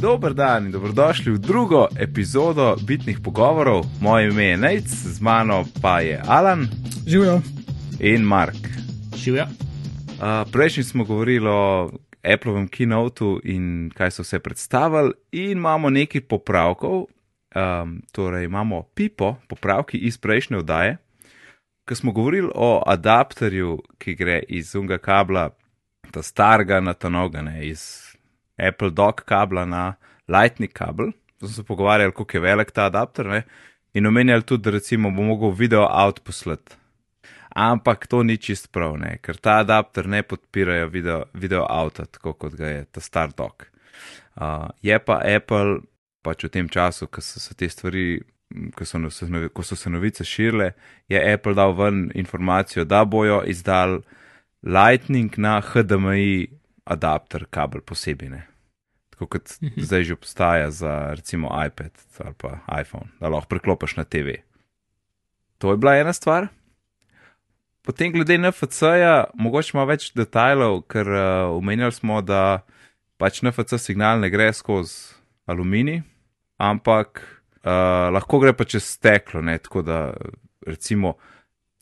Dober dan in dobrodošli v drugo epizodo Bitnih pogovorov. Moje ime je Nec, z mano pa je Alan Živijo. in Mark. Živijo. Uh, Prejšnji smo govorili o Appleovem keynotu in kaj so vse predstavili, in imamo nekaj popravkov. Um, torej, imamo pipo, popravki iz prejšnje oddaje, ko smo govorili o adapterju, ki gre iz unga kabla, ta starega na ta nogane, iz Apple Dock kabla na Lightning kabel. Smo se pogovarjali, kako je velik ta adapter, ne? in omenjali tudi, da recimo bo mogel video out poslati. Ampak to ni čist prav, ne? ker ta adapter ne podpirajo video, video auta, tako kot ga je ta star dock. Uh, je pa Apple pač v tem času, ko so se te stvari, ko so, se, ko so se novice širile, je Apple dal ven informacijo, da bojo izdal Lightning na HDMI adapter kabel posebej. Ne? Tako kot mhm. zdaj že obstaja za recimo iPad ali pa iPhone, da lahko preklopiš na TV. To je bila ena stvar. Potem, glede NFC-ja, mogoče ima več detajlov, ker uh, omenjali smo, da pač NFC signal ne gre skozi aluminij, ampak uh, lahko gre pa čez steklo. Ne? Tako da, recimo,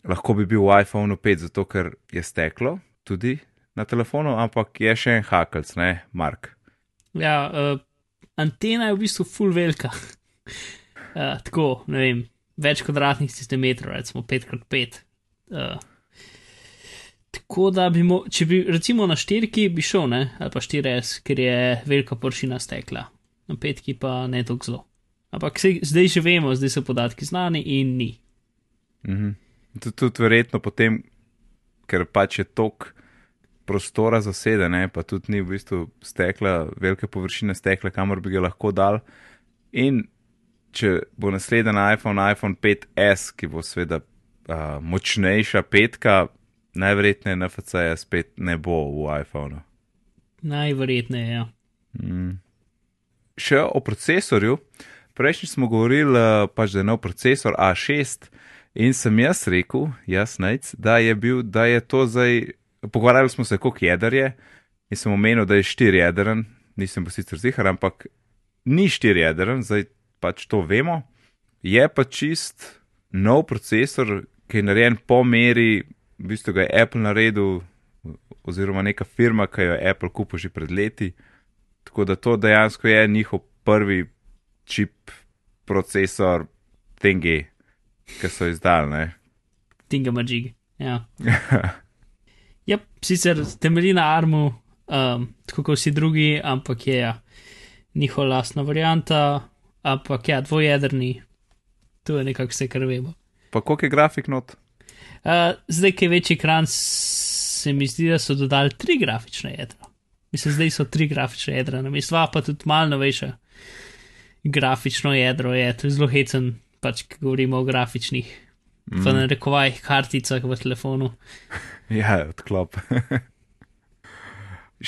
lahko bi bil v iPhonu 5, zato ker je steklo tudi na telefonu, ampak je še en hakelc, ne, Mark. Ja, uh, antena je v bistvu full velika. uh, tako, ne vem, več kvadratnih centimetrov, recimo 5x5. Uh, tako da bi, mo če bi recimo na štirki bi šel, ne, ali pa 4S, ker je velika površina stekla, na petki pa ne tako zelo. Ampak se, zdaj že vemo, zdaj so podatki znani in ni. Mhm. Tudi verjetno potem, ker pač je tok prostora za sedene, pa tudi ni v bistvu stekla, velike površine stekla, kamor bi ga lahko dal. In če bo naslednji iPhone, iPhone 5S, ki bo seveda uh, močnejša petka, najverjetneje NFC-ja spet ne bo v iPhonu. Najverjetneje, ja. Mm. Še o procesorju. Prejšnji smo govorili, pač, da je nov procesor A6 in sem jaz rekel, jaz nec, da je bil, da je to zdaj pogovarjali smo se, koliko jeder je, in sem omenil, da je štiri jedren, nisem pa sicer zihar, ampak ni štiri jedren, zdaj pač to vemo. Je pa čist nov procesor, ki je narejen po meri, v bistvu ga je Apple naredil, oziroma neka firma, ki jo je Apple kupil že pred leti. Tako da to dejansko je njihov prvi čip procesor, Tingi, ki so izdali. Tinga Majig, ja. Ja, sicer temelji na armu, um, tako kot vsi drugi, ampak je ja, njihova lastna varianta, ampak ja, dvojedrni, to je nekako vse, kar vemo. Pa koliko je grafik not? Uh, zdaj, ki je večji ekran, se mi zdi, da so dodali tri grafične jedra. Mislim, zdaj so tri grafične jedra, na mestu pa tudi malo novejše. Grafično jedro je, to je zelo hecen, pač, ko govorimo o grafičnih mm. v narekovajih karticah v telefonu. ja, odklop.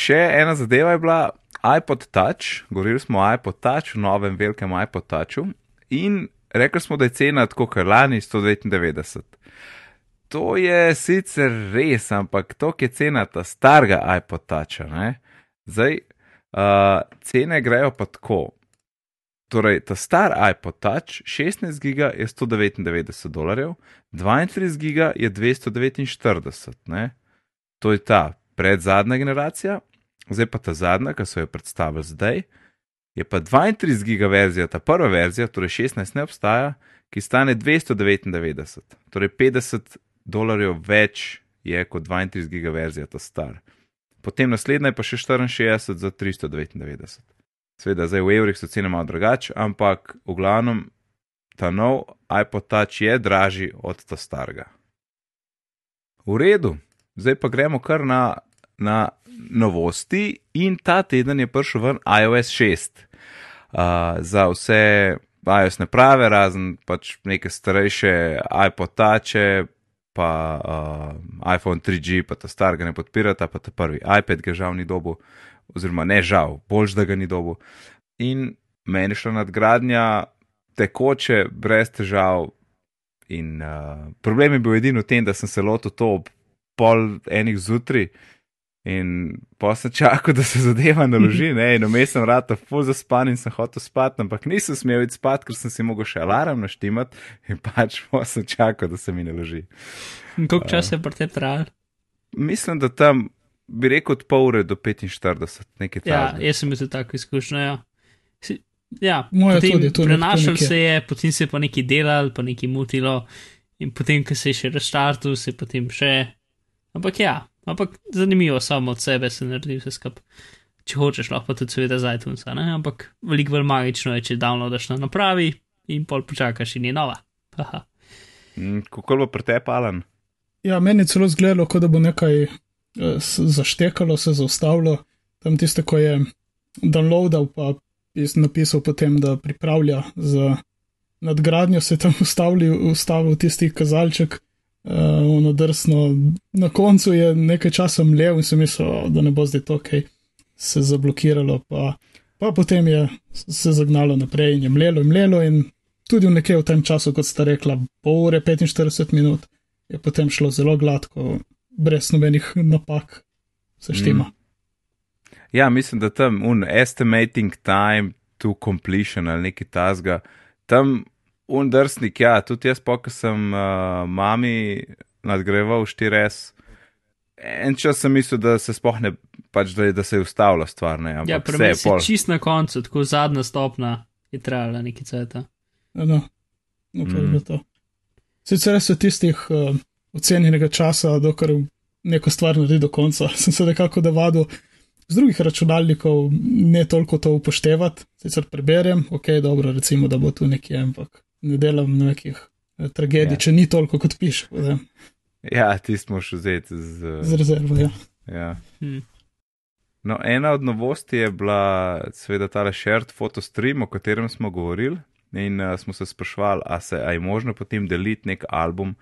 Še ena zadeva je bila iPod Touch, govorili smo o iPod Touch, o novem velikem iPod Touchu in rekli smo, da je cena tako kot lani 199. To je sicer res, ampak to je cena ta starega iPod Toucha. Ne? Zdaj, uh, cene grejo pa tako. Torej, ta star iPod Touch 16 giga je 199 dolarjev, 32 giga je 249, ne? to je ta predzadnja generacija, zdaj pa ta zadnja, ki so jo predstavili zdaj, je pa 32 giga verzija, ta prva verzija, torej 16 ne obstaja, ki stane 299, torej 50 dolarjev več je kot 32 giga verzija, ta star. Potem naslednja je pa še 64 za 399. Sveda, zdaj v evrih so cene malo drugače, ampak v glavnem ta nov iPod Touch je dražji od ta starega. V redu, zdaj pa gremo kar na, na novosti in ta teden je prišel ven iOS 6. Uh, za vse iOS ne prave, razen pač neke starejše iPod Touche, pa uh, iPhone 3G, pa ta starega ne podpirata, pa ta prvi iPad ga žal ni dobu oziroma ne žal, boljš da ga ni dobil. In meni šla nadgradnja tekoče, brez težav. In uh, problem je bil edino v tem, da sem se lotil to ob pol enih zjutraj, In pa sem čakal, da se zadeva naloži, ne, in vmes sem rad, full zaspan in sem hotel spati, ampak nisem smel iti spat, ker sem si mogel še alarm naštimati in pač pa sem čakal, da se mi naloži. Koliko časa je pri tem trajalo? Mislim, da tam bi rekel od pol ure do 45, nekaj Ja, takega. jaz sem imel tako izkušnjo. Ja, ja Moje potem tudi, nekje- prenašal nekje. se je, potem se je pa nekaj delal, pa nekaj mutilo, in potem, ko se je še restartil, se je potem še. Ampak ja, ampak zanimivo, samo od sebe se naredi vse skupaj. Če hočeš, lahko tudi seveda z iTunesa, ne? ampak veliko bolj magično je, če downloadaš na napravi in pol počakaš in je nova. Haha. Mm, Kako bo pri tebi, Alan? Ja, meni je celo zgledalo, kot da bo nekaj zaštekalo, se zaustavilo. Tam tiste, ko je downloadal, pa je napisal potem, da pripravlja za nadgradnjo, se je tam ustavil, ustavil tisti kazalček, uh, ono drsno. Na koncu je nekaj časa mlev in sem mislil, "O, da ne bo zdaj to, kaj se zablokiralo, pa, pa potem je se zagnalo naprej in je mlelo in mlelo in tudi v nekaj v tem času, kot sta rekla, pol ure 45 minut je potem šlo zelo gladko, brez nobenih napak, se štima. Mm. Ja, mislim, da tam un estimating time to completion ali nekaj tasga, tam un drsnik, ja, tudi jaz ko sem uh, mami nadgrajeval 4S, en čas sem mislil, da se sploh ne, pač da, je- da se je ustavila stvar, ne, ampak Ja, vse pri meni je pol. čist na koncu, tako zadnja stopna je trajala nekaj cajta. No, no to je Mm. to. Sicer so tistih uh, ocenjenega časa, dokler neko stvar naredi do konca, sem se nekako navadil z drugih računalnikov ne toliko to upoštevati. Sicer preberem, ok, dobro, recimo, da bo tu nekje, ampak ne delam nekih eh, tragedij, Ja. če ni toliko, kot piše, Ja, ti smo še vzeti z. z rezervo. Ja. Ja. Hm. No, ena od novosti je bila seveda tale shared fotostream, o katerem smo govorili in uh, smo se sprašvali, a se a je možno potem deliti nek album,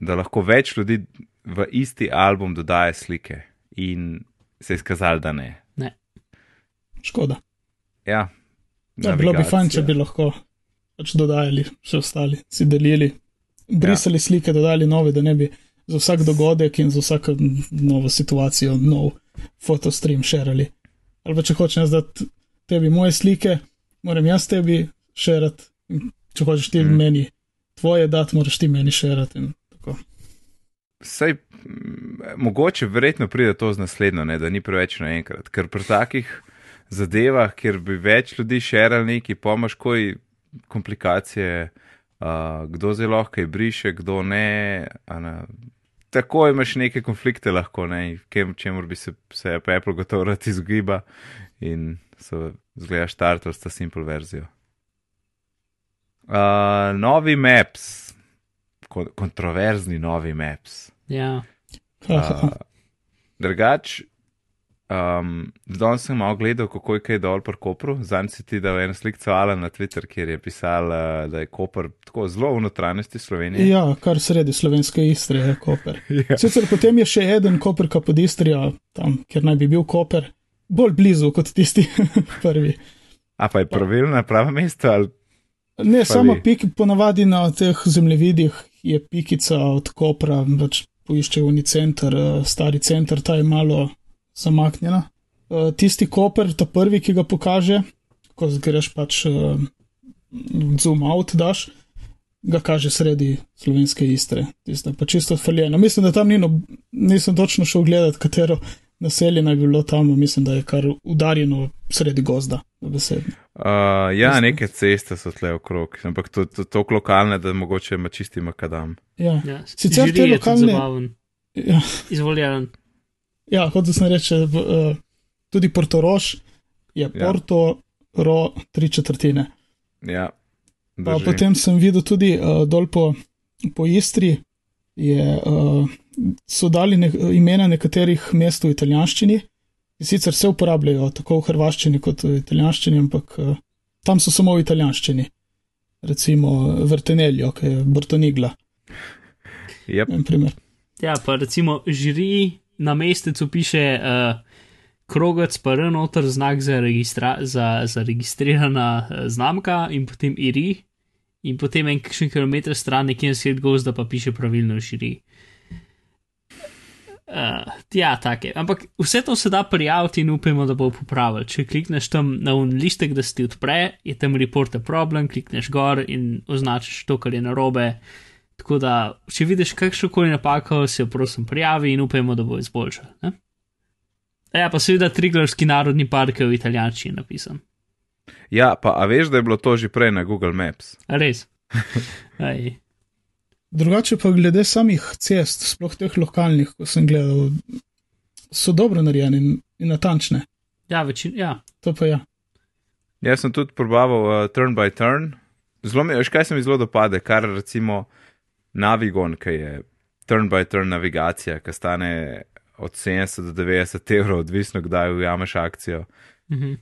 da lahko več ljudi v isti album dodaje slike in se je izkazalo, da ne. Škoda. Ja, Ja, bilo bi fajn, če bi lahko pač dodajali, še ostali, si delili, brisali ja. slike, dodali nove, da ne bi za vsak dogodek in za vsako novo situacijo nov fotostream širili. Ali pa če hočeš dati tebi moje slike, moram jaz tebi širiti, če hočeš ti Mm. meni tvoje dati, moraš ti meni širiti. Sej, mm, mogoče verjetno pride to z naslednjo, ne, da ni preveč naenkrat, ker pri takih zadevah, kjer bi več ljudi šerali neki, pomaš koj komplikacije, uh, kdo zelo lahko je briše, kdo ne. ne. Tako imaš neke konflikte lahko, ne, kem, čemu bi se, se Apple gotovo rad izogiba in so zgleda štartali s ta simple verzijo. Uh, novi maps, kontroverzni novi maps. Ja, Uh, drugač, um, danes sem malo gledal, kako je kaj dol pri Kopru. Zanj si ti dal eno sliko Alan na Twitter, kjer je pisal, uh, da je Koper tako zelo v notranjosti Slovenije. Ja, kar sredi slovenske istre je Koper. Ja. Sicer potem je še en Koper, pod Istrijo, tam, kjer naj bi bil Koper, bolj blizu kot tisti prvi. A pa je pravilno pravo mesto ali Ne, Pa samo pik, ponavadi na teh zemljevidih je pikica od Kopra, pač poišče uni center, eh, stari center, ta je malo zamaknjena. Eh, Tisti Koper, ta prvi, ki ga pokaže, ko greš pač eh, zoom out, daš, ga kaže sredi slovenske istre, tista pa čisto faljena. Mislim, da tam ni, no, nisem točno šel gledat, katero naselje naj bi bilo tam, mislim, da je kar udarjeno sredi gozda, dobesedno. Uh, ja, Mislim. neke ceste so tle okrog, ampak to, to, to lokalne, da mogoče ima čisti makadam. Ja. ja. Sicer Žiri te je lokalne- Ja. izvoljen. Ja, hotel sem reči, uh, tudi Portorož je Ja. Porto, ro, tri četrtine. Ja, Pa potem sem videl tudi uh, dol po, po Istri, je, uh, so dali ne, imena nekaterih mest v italijanščini. In sicer se uporabljajo tako v hrvaščini kot v italijanščini, ampak uh, tam so samo v italijanščini. Recimo Vrteneljo, ki je Brtonigla. Yep. En primer. Ja, pa recimo žiri na mestecu piše uh, krogec, pa renoter znak za, registra, za, za registrirana uh, znamka in potem iri. In potem en kakšen kilometr stran, nekje na sred gozda, pa piše pravilno žiri. Uh, ja, tako je. Ampak vse to se da prijaviti in upamo, da bo popravil. Če klikneš tam na un listek, da se ti odpre, je tam report a problem, klikneš gor in označiš to, kar je narobe. Tako da, če vidiš kakšno koli napako, se jo prosim prijavi in upamo, da bo izboljšal. Ne? Ja, pa seveda Triglavski narodni park je v italijančini napisan. Ja, pa a veš, da je bilo to že prej na Google Maps? A res. Aj. Drugače pa glede samih cest, sploh teh lokalnih, ko sem gledal, so dobro narejene in, in natančne. Ja, večin, ja. To pa ja. Jaz sem tudi probaval uh, turn by turn. Zelo mi, veš, kaj se mi zelo dopade, kar recimo Navigon, ki je turn by turn navigacija, ki stane od 70 do 90 evrov, odvisno kdaj ujameš akcijo. Mhm.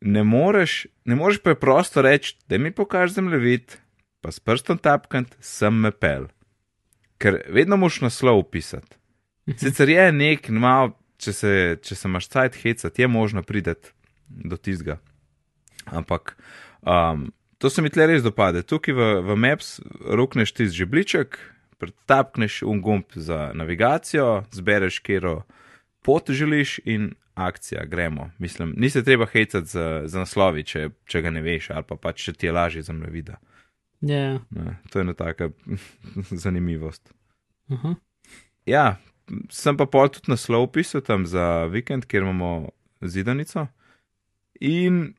Ne moreš, ne moreš preprosto reči, da mi pokaži zemljevid, pa s prstom tapkant, sem me pel. Ker vedno moš naslov pisati. Sicer je nek, malo, če se, če se imaš cajt hecati, je možno prideti do tizga. Ampak um, to se mi tle res dopade. Tukaj v, v Maps rukneš tiz žebliček, pretapkneš un gumb za navigacijo, zbereš, kjero pot želiš in akcija, gremo. Mislim, ni se treba hecati za, za naslovi, če, če ga ne veš, ali pa pač, če ti je lažje za mlevida. Ja. Ne, to je ena taka zanimivost. Aha. Ja, sem pa pol tudi naslov pisal tam za vikend, kjer imamo zidanico. In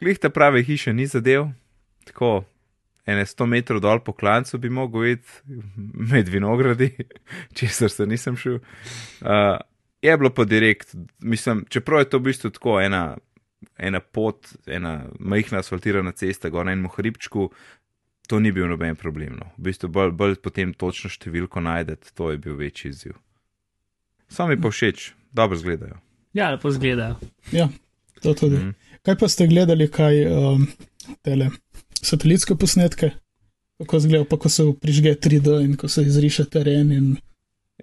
klih te prave hiše ni zadev, tako ene 100 metrov dol po klancu bi mogel iti med vinogradi, česar se nisem šel. Uh, je bilo pa direkt, mislim, čeprav je to v bistvu tako ena, ena pot, ena majhna asfaltirana cesta, gor na enem hribčku, to ni bil noben problem. No. V bistvu bolj, bolj potem točno številko najdete, to je bil večji izziv. Sami pa všeč, dobro izgledajo. ja, lepo zgledajo. Ja, to tudi. Mhm. Kaj pa ste gledali, kaj um, tele satelitske posnetke, kako izgleda, pa ko se prižge 3D in ko se izriše teren in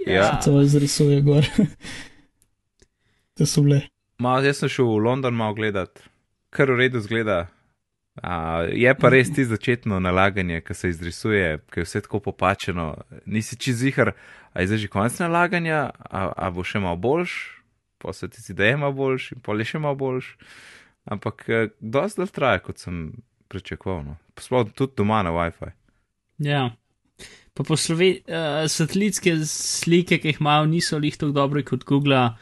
Ja. se celo izrisuje gor. Te so bile. Mal, jaz sem šel v London malo gledat, kar v redu zgleda. A, je pa res ti začetno nalaganje, ki se izrisuje, ki je vse tako popačeno. Nisi čez zihar, a je zdaj že konec nalaganja, a, a bo še malo boljš, pa se ti zdi, da je malo boljš, in pol je še malo boljš. Ampak eh, dosti dlje traja, kot sem pričakoval. No. Sploh tudi doma na WiFi. Ja. Pa po Sloveniji, uh, satelitske slike, ki jih imajo, niso lih tako dobre kot Google.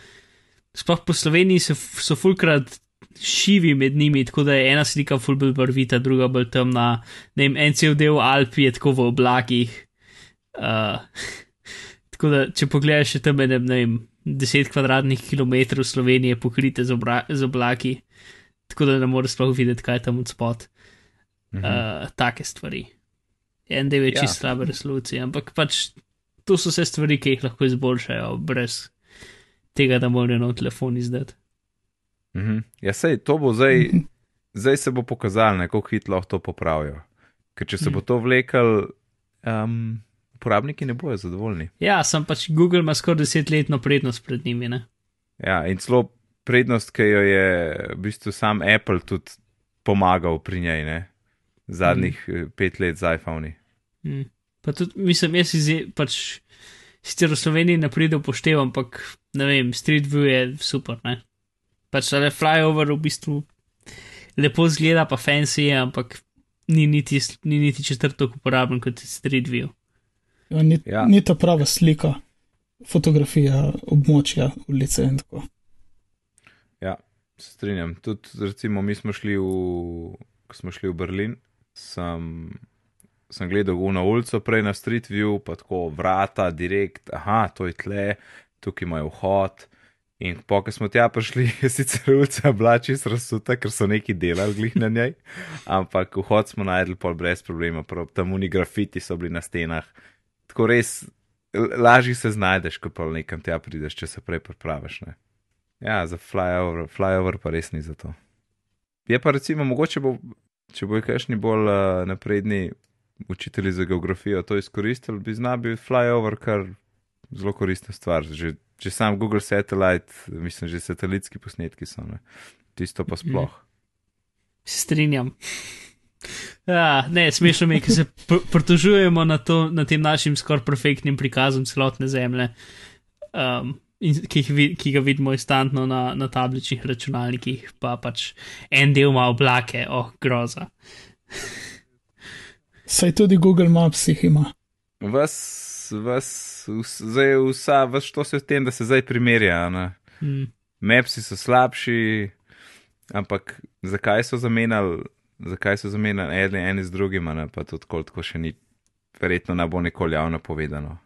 Sploh po Sloveniji so, so fulkrat šivi med njimi, tako da je ena slika ful bolj barvita, druga bolj temna. Ne vem, en cel del Alpi je tako v oblakih. Uh, tako da, če pogledaš še tam, ne, ne vem, 10 kvadratnih kilometrov Slovenije pokrite z, obra, z oblaki, tako da ne moreš sploh videti, kaj je tam od spod. Mhm. Uh, take stvari. En del je Ja. čist slabe resolucije, ampak pač to so vse stvari, ki jih lahko izboljšajo, brez tega, da morajo na telefon izdati. Mhm. Ja, sej, to bo zdaj, zdaj se bo pokazalo, kako hitro lahko to popravijo. Ker če se bo to vlekel, um, uporabniki ne bojo zadovoljni. Ja, sem pač Google ima skoraj desetletno prednost pred njimi. Ne? Ja, in celo prednost, ki jo je v bistvu sam Apple tudi pomagal pri njej, ne? zadnjih mm. pet let z iPhone. Mm. Pa tudi, mislim, jaz si pač sicer v Sloveniji ne pride upoštev, ampak ne vem, Street View je super, ne. Pač ale flyover v bistvu lepo zgleda, pa fancy je, ampak ni niti, ni niti četrto uporaben kot Street View. Ja, ni, Ja. ja. ni ta prava slika, fotografija območja ulice in tako. Ja, se strinjam. Tudi, recimo, mi smo šli v, ko smo šli v Berlin, sem, sem gledal na ulico prej na Street View, pa tako vrata, direkt, aha, to je tle, tukaj imajo vhod. In po, ko smo tja prišli, je sicer ulica bila čisto razsuta, ker so neki delali glih na njej, ampak vhod smo najdli pol brez problema, prav tam uni grafiti so bili na stenah. Tako res lažje se znajdeš, ko pa nekam tja prideš, če se prej pripraviš. Ne? Ja, za flyover, flyover pa res ni za to. Je pa recimo mogoče, bo, če bojo kakšni bolj uh, napredni učitelji za geografijo to izkoristili, bi zna bil flyover kar zelo koristna stvar. Že, že sam Google Satellite, mislim, že satelitski posnetki so, ne. tisto pa sploh. Se strinjam. Ja, ne, smešno mi je, ker se pr pritožujemo na, to, na tem našim skoraj perfektnim prikazom celotne zemlje. Um, in, ki, jih ki ga vidimo instantno na, na tabličnih računalnikih, pa pač en del ima oblake, oh, groza. Saj tudi Google Maps jih ima. Vas, vas, vs, zdaj vsa, vas to se v tem, da se zdaj primerja. Mm. Mapsi so slabši, ampak zakaj so zamenjali, zakaj so zamenjali eni, eni z drugima, ne? pa tudi tako še ni, verjetno ne bo nikoli javno povedano.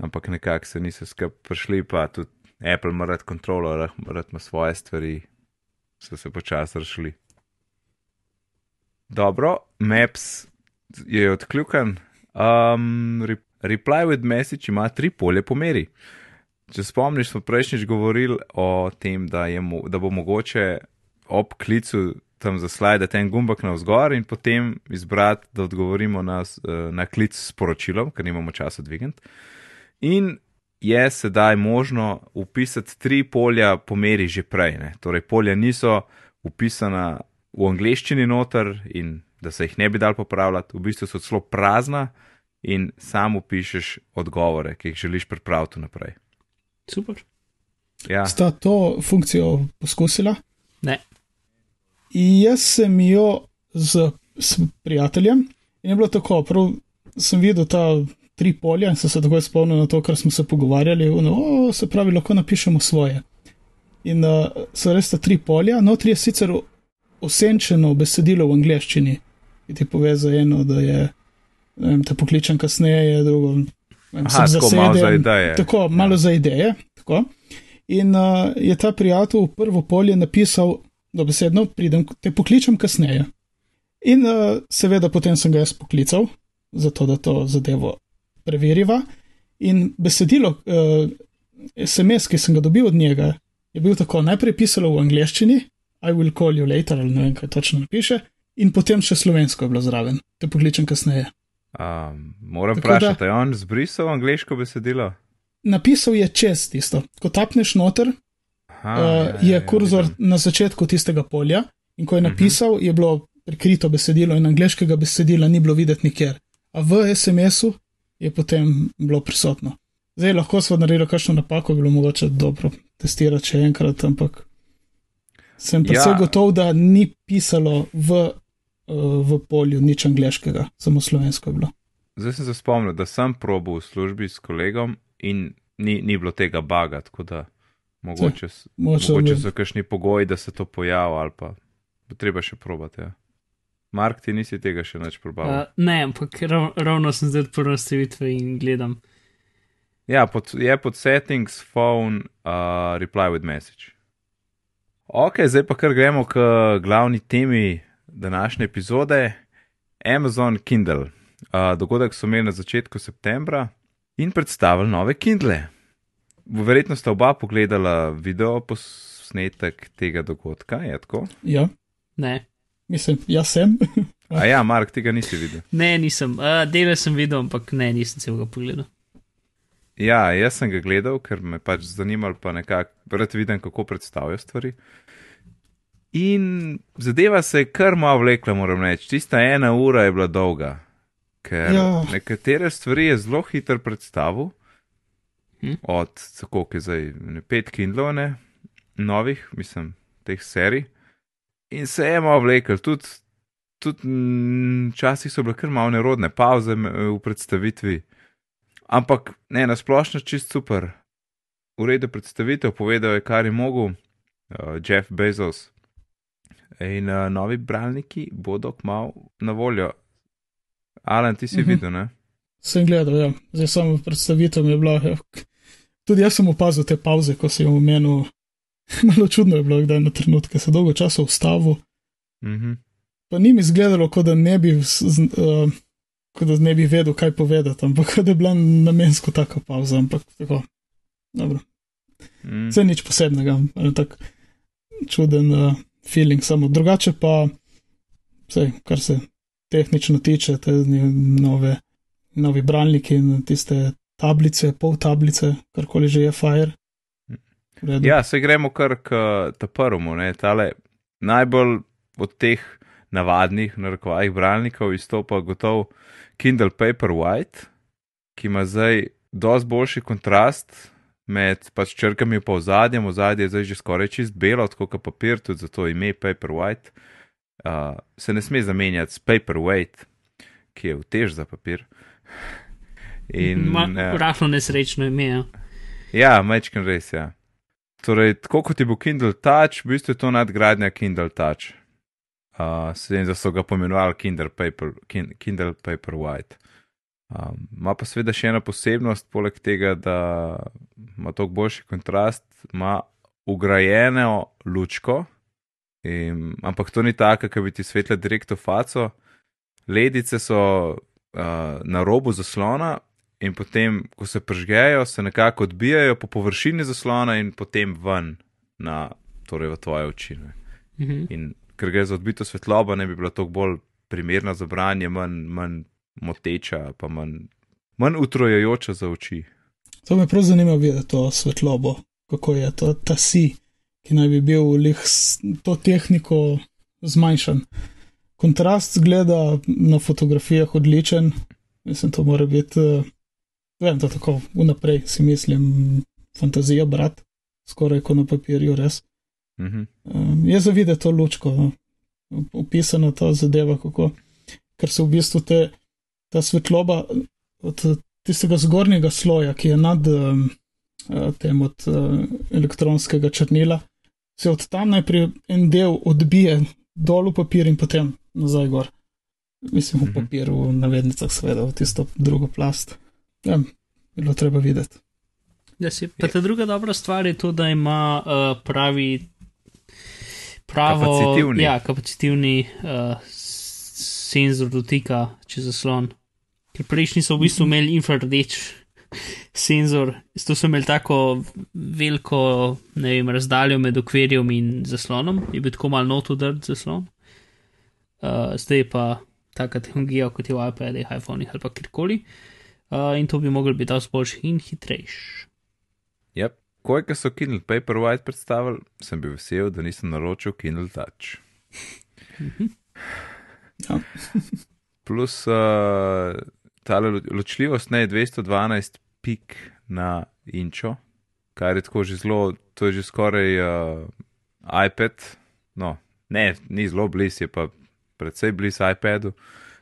Ampak nekako se niso skrb prišli, pa tudi Apple ima rad kontrolo, rad ima svoje stvari, so se počasi rešili. Dobro, Maps je odkljukan. Um, re, reply with message ima tri polje pomeri. Če spomniš, smo prejšnjič govorili o tem, da, mo da bo mogoče ob klicu tam zaslajati en gumbek na vzgor in potem izbrati, da odgovorimo na, na klic s poročilom, ker nimamo časa dvigant. In je sedaj možno upisati tri polja pomeri že prej. Ne? Torej, polja niso upisana v angleščini noter in da se jih ne bi dal popravljati, v bistvu so celo prazna in samo pišeš odgovore, ki jih želiš pripraviti naprej. Super. Ja. Sta to funkcijo poskusila? Ne. Jaz sem jo z, s prijateljem in je bilo tako, prav sem videl ta tri polja in sem se takoj spomnil na to, kar smo se pogovarjali. No, o, se pravi, lahko napišemo svoje. In uh, so res ta tri polja, notri je sicer osenčeno besedilo v angleščini, ki ti pove za eno, da je, vem, te pokličem kasneje, drugo, vem, Aha, tako zasedem, malo za ideje. Tako, malo ja. za ideje. Tako. In uh, je ta prijatelj v prvo polje napisal, da besedno pridem, te pokličem kasneje. In uh, seveda potem sem ga jaz poklical, zato da to zadevo preveriva. In besedilo, uh, SMS, ki sem ga dobil od njega, je bil tako najprej pisalo v angleščini, I will call you later, ali ne vem, kaj točno napiše, in potem še slovensko je bilo zraven, te pokličem kasneje. Um, moram vprašati, je on zbrisal angliško besedilo? Napisal je čez tisto. Ko tapneš noter, Aha, uh, je ja, kurzor ja, na začetku tistega polja, in ko je mhm. napisal, uh -huh. je bilo prikrito besedilo, in angliškega besedila ni bilo videti nikjer. A v SMS-u je potem bilo prisotno. Zdaj lahko smo naredili kakšno napako, bilo mogoče dobro testirati še enkrat, ampak sem se ja. gotov, da ni pisalo v, v polju nič angliškega, samo slovensko je bilo. Zdaj sem se spomnil, da sem probil v službi s kolegom in ni, ni bilo tega baga, tako da mogoče, Se, mogoče, mogoče so kakšni pogoji, da se to pojavi ali pa bo treba še probati. Ja. Mark, ti nisi tega še več probal? Uh, ne, ampak rav, ravno sem zdaj odprl nastavitve in gledam. Ja, pod, je pod settings phone uh, reply with message. Ok, zdaj pa kar gremo k glavni temi današnje epizode. Amazon Kindle. Uh, dogodek so imeli na začetku septembra in predstavili nove Kindle. Verjetno sta oba pogledala video posnetek tega dogodka, je tako? Ja. Ne. Mislim, jaz sem. A ja, Mark, tega nisi videl. Ne, nisem. Uh, Dele sem videl, ampak ne, nisem se ga pogledal. Ja, jaz sem ga gledal, ker me pač zanimalo, pa nekako rad vidim, kako predstavljajo stvari. In zadeva se je kar malo vlekla, moram reči. Tista ena ura je bila dolga, ker ja. nekatere stvari je zelo hitro predstavil. Hm? Od tako, ki je zdaj ne, pet Kindlov, ne, novih, mislim, teh serij. In se je malo vlekel, tudi, tudi včasih so bile kar malo nerodne pauze v predstavitvi. Ampak ne, na splošno čist super. V redu predstavitev, povedal je, kar je mogel, uh, Jeff Bezos. In uh, novi bralniki bodo kmalo na voljo. Alan, ti si uh mhm. -huh. videl, ne? Sem gledal, ja. Zdaj samo predstavitev mi je bila. Ja. Tudi jaz sem opazil te pauze, ko si jim omenil. Malo čudno je bilo, da je na trenutke se dolgo časa ustavil. Uh mhm. -huh. Pa ni mi izgledalo, kot da ne bi. Uh, kot da ne bi vedel, kaj povedati, ampak da je bila namensko taka pauza, ampak tako. Dobro. Mm. Vse nič posebnega, tako čuden uh, feeling, samo. Drugače pa, vse, kar se tehnično tiče, te nove, novi bralniki in tiste tablice, pol tablice, karkoli že je Fire. Ja, se gremo kar k prvemu, ne, tale najbolj od teh navadnih, narekovajih bralnikov izstopa gotovo Kindle Paperwhite, ki ima zdaj dosti boljši kontrast med pač črkami pa zadnjem, v zadnjem je zdaj že skoraj čist belo, tako kot papir, tudi zato ime Paperwhite. Uh, se ne sme zamenjati s Paperweight, ki je vtež za papir. In, uh, Rahlo nesrečno ime. Ja, ja mečken res, ja. Torej, tako kot je bil Kindle Touch, v bistvu je to nadgradnja Kindle Touch. Uh, Sedaj so ga pomenovali Kindle, Paper, Kindle Paperwhite. Um, ima pa seveda še ena posebnost, poleg tega, da ima toliko boljši kontrast, ima ugrajeno lučko, in, ampak to ni tako, da bi ti svetle direkt v faco. Ledice so uh, na robu zaslona in potem, ko se pržgejo, se nekako odbijajo po površini zaslona in potem ven na torej v tvoje oči. Mhm. In ker gre za odbito svetlobo, ne bi bila toliko bolj primerna za branje, manj, manj moteča, pa manj, manj utrojajoča za oči. To me prav zanima videti, to svetlobo, kako je to ta si, ki naj bi bil lih s to tehniko zmanjšan. Kontrast zgleda na fotografijah odličen, mislim, to mora biti, uh, vem, da tako vnaprej si mislim, fantazija, brat, skoraj kot na papirju, res. Mhm. Um, je za videti to lučko, no. opisana ta zadeva, kako, ker se v bistvu te ta svetloba od tistega zgornjega sloja, ki je nad um, tem od uh, elektronskega črnila, se od tam najprej en del odbije dol v papir in potem nazaj gor. Mislim, v Mhm. papir, v navednicah, seveda, v tisto drugo plast. Ja, bilo treba videti. Ja, si, pa ta druga dobra stvar je to, da ima uh, pravi. Pravo, Kapacitivni. Ja, kapacitivni uh, senzor dotika čez zaslon. Ker prejšnji so v bistvu imeli infrardeč senzor, zato so imeli tako veliko vem, razdaljo med okvirjem in zaslonom, je bil tako malo not udrt zaslon. Uh, zdaj pa taka tehnologija, kot je v iPadih, iPhonih ali pa kjerkoli. Uh, in to bi mogel biti dosti boljši in hitrejši. Yep. Ko je so Kindle Paperwhite predstavili, sem bil vesel, da nisem naročil Kindle Touch. Ja. Plus uh, ta ločljivost ne je 212 pik na inčo, kar je tako že zelo, to je že skoraj uh, iPad, no, ne, ni zelo blizu, je pa predvsej blizu iPadu,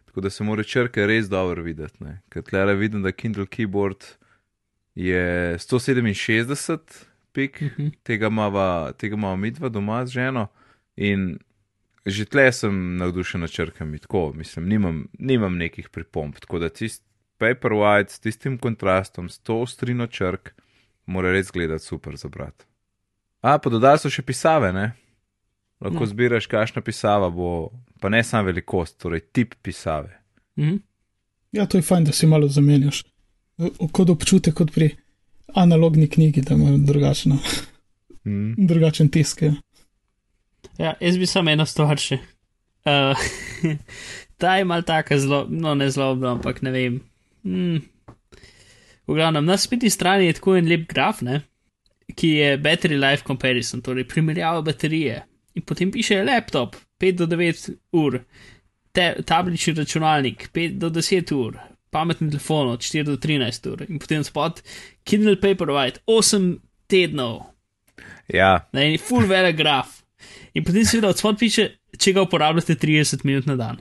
tako da se mora črke res dobro videti. ne. Ker tle vidim, da Kindle Keyboard je 167 pik, Mhm. tega tega imava midva doma z ženo in že tle sem navdušen nad črkami, tako mislim, nimam, nimam nekih pripomb, tako da tisti Paperwhite s tistim kontrastom, s to ostrino črk, mora res gledati super za brat. A, pa dodali so še pisave, ne? Lahko No. zbiraš, kakšna pisava bo, pa ne samo velikost, torej tip pisave. Mhm. Ja, to je fajn, da si malo zamenjaš. Kot občutek, kot pri analogni knjigi, da imajo drugačno, Mm. drugačen tisk. Ja. Ja, jaz bi samo eno stvar še. Uh, ta je mal taka zelo, no ne zlobna, ampak ne vem. Mm. V glavnem, na spletni strani je tako en lep graf, ne, ki je battery life comparison, torej primerjava baterije. In potem piše laptop 5 do 9 ur, te, tablični računalnik 5 do 10 ur, pametni telefon od 4 do 13 ur in potem spod Kindle Paperwhite 8 tednov. Ja, Na eni full velik graf. In potem seveda od spodaj piše, če ga uporabljate 30 minut na dan.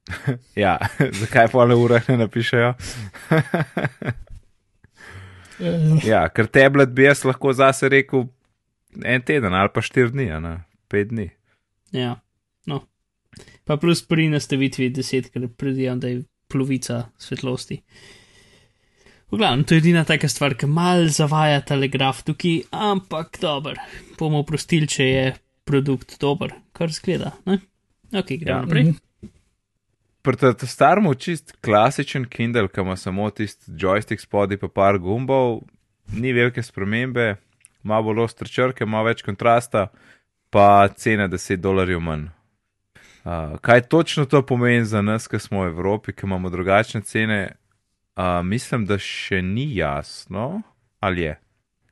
ja. zakaj pa le ure ne napišejo? Ja, ker tablet bi jaz lahko zase rekel en teden ali pa štiri dni, ne pet dni. Ja, no. Pa plus pri nastavitvi 10, ker predvidevam, da je polovica svetlosti. V glavnem, to je edina taka stvar, ki mal zavaja telegraf tukaj, ampak dober. Bomo oprostili, če je produkt dober, kar zgleda. Ne? Ok, gremo Ja. ja. naprej. mhm. Pri tem starem čist klasičen Kindle, ki ima samo tisti joystick spodaj pa par gumbov, ni velike spremembe, ima bolj ostre črke, ima več kontrasta, pa cena 10 dolarjev manj. Uh, kaj točno to pomeni za nas, ki smo v Evropi, ki imamo drugačne cene, uh, mislim, da še ni jasno, ali je.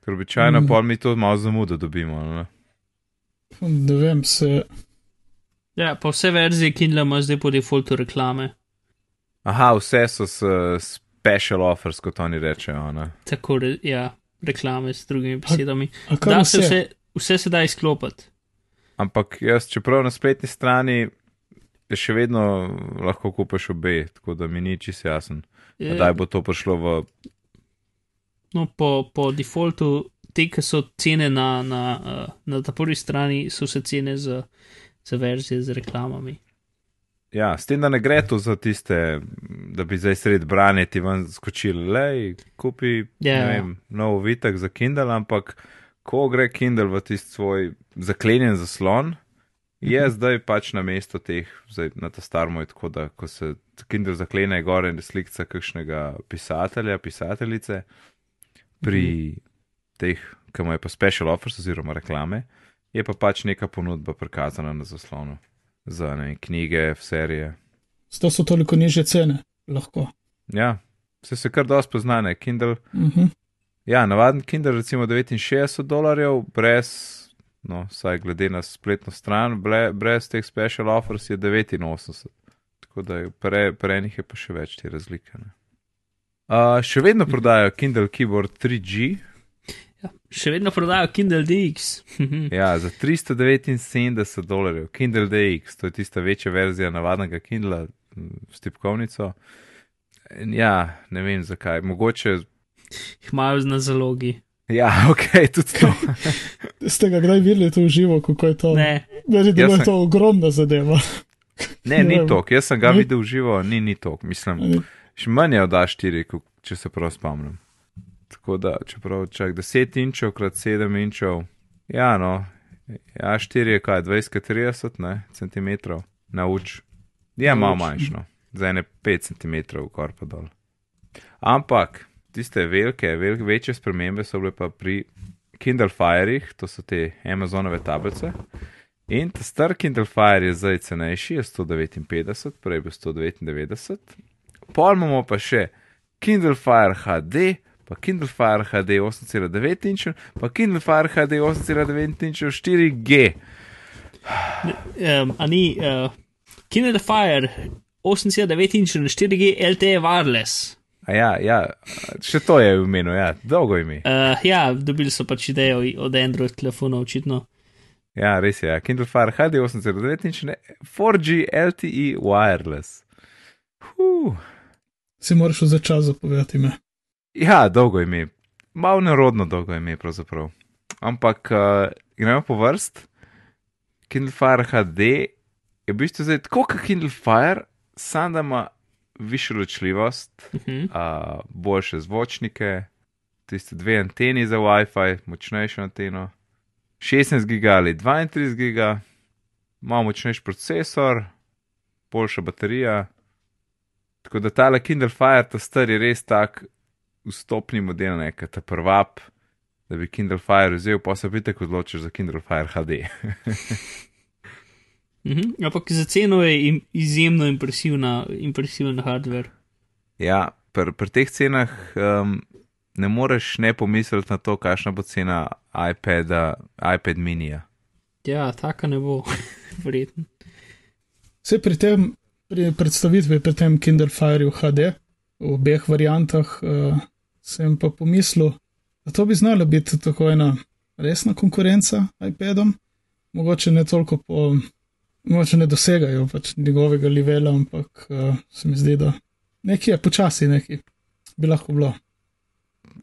Ker običajno Mm. mm. pol mi to malo zamudo dobimo. Ne? Ne vem, se. Ja, pa vse verzije Kindle ima zdaj po defaultu reklame. Aha, vse so s special offers, kot oni rečejo. Ne? Tako, re- ja, reklame s drugimi besedami. A kar Da se vse? vse, vse se da izklopiti. Ampak jaz, čeprav na spletni strani, še vedno lahko kupiš obe, tako da mi ni čisto jasen. Je- Kdaj bo to prišlo v. No, po, po defaultu, te, ki so cene na, na, uh, na ta prvi strani, so vse cene za, za verzije z reklamami. Ja, s tem, da ne gre to za tiste, da bi zdaj sred branja ti ven skočili, le kupi Ja. ne vem, nov vitek za Kindle, ampak ko gre Kindle v tisti svoj zaklenjen zaslon, je Mhm. zdaj pač na mesto teh, zdaj na ta star moj, tako da ko se Kindle zaklene, je gore in slikca kakšnega pisatelja, pisateljice, pri teh, ki imajo pa special offers oziroma reklame, je pa pač neka ponudba prikazana na zaslonu za ne, knjige, serije. Zato so toliko nižje cene, lahko. Ja, vse se kar dosti poznane. Kindle, Mhm. ja, navaden Kindle, recimo 69 dolarjev, brez, no, saj glede na spletno stran, ble, brez teh special offers je 89. Tako da je pre, pre enih je pa še več te razlike. Ne. Uh, še vedno prodajajo Kindle Keyboard 3G, Ja, še vedno prodajajo Kindle DX. ja, za 379 dolarjev. Kindle DX, to je tista večja verzija navadnega Kindla s tipkovnico. In Ja, ne vem zakaj, mogoče. Jih imajo na zalogi. Ja, ok, tudi to. Ste ga kdaj videli to v živo, kako je to? Ne, Meni da Jaz je sem- to ogromna zadeva. Ne, ni Ne. tok, jaz sem ga Ni? videl živo, ni, ni tok, mislim. Še manj je od A4, ko- če se prav spomnim. Tako da, čeprav čak 10 inčov krat 7 inčov, ja, no, A4 je kaj, 20-30 ne, centimetrov na uč. Je Na malo manjšno, za ene 5 centimetrov gor pa dol. Ampak tiste velike, velike, večje spremembe so bile pa pri Kindle Fireih, to so te Amazonove tablice. In ta star Kindle Fire je zdaj cenejši, je 159, prej je bil 199. Pol imamo pa še Kindle Fire HD, pa Kindle Fire HD 8,9 inčev, pa Kindle Fire HD 8,9 inčev 4G. um, a ni uh, Kindle Fire 8,9 inč na 4G LTE wireless. A ja, ja, še to je v imenu, ja, dolgo ime. Uh, ja, dobili so pač idejo od Android telefona, očitno. Ja, res je, ja. Kindle Fire HD 8,9 inčev, 4G LTE wireless. Huh. Si moraš za čas zapovedati me. Ja, dolgo ime, malo nerodno dolgo ime, pravzaprav. Ampak uh, gremo po vrst. Kindle Fire HD je v bistvu zdaj tako kot Kindle Fire, samo da ima višjo ločljivost, Uh -huh. uh, boljše zvočnike, tiste dve anteni za WiFi, močnejšo anteno, 16 giga ali 32 giga, malo močnejši procesor, boljša baterija. Tako da tale Kindle Fire, ta star je res tak vstopni model, nekaj ta prvap, da bi Kindle Fire vzel, pa se pitek odločiš za Kindle Fire HD. -huh. Ampak za ceno je im, izjemno impresivna, impresiven hardware. Ja, pri pr teh cenah um, ne moreš ne pomisliti na to, kakšna bo cena iPada, iPad minija. Ja, taka ne bo, verjetno. Vse pri tem, pri predstavitvi, pri tem Kindle Fireu HD, v obeh variantah, uh, sem pa pomislil, da to bi znala biti tako ena resna konkurenca iPadom. Mogoče ne toliko po, mogoče ne dosegajo pač njegovega levela, ampak uh, se mi zdi, da nekje je počasi, nekje bi lahko bilo.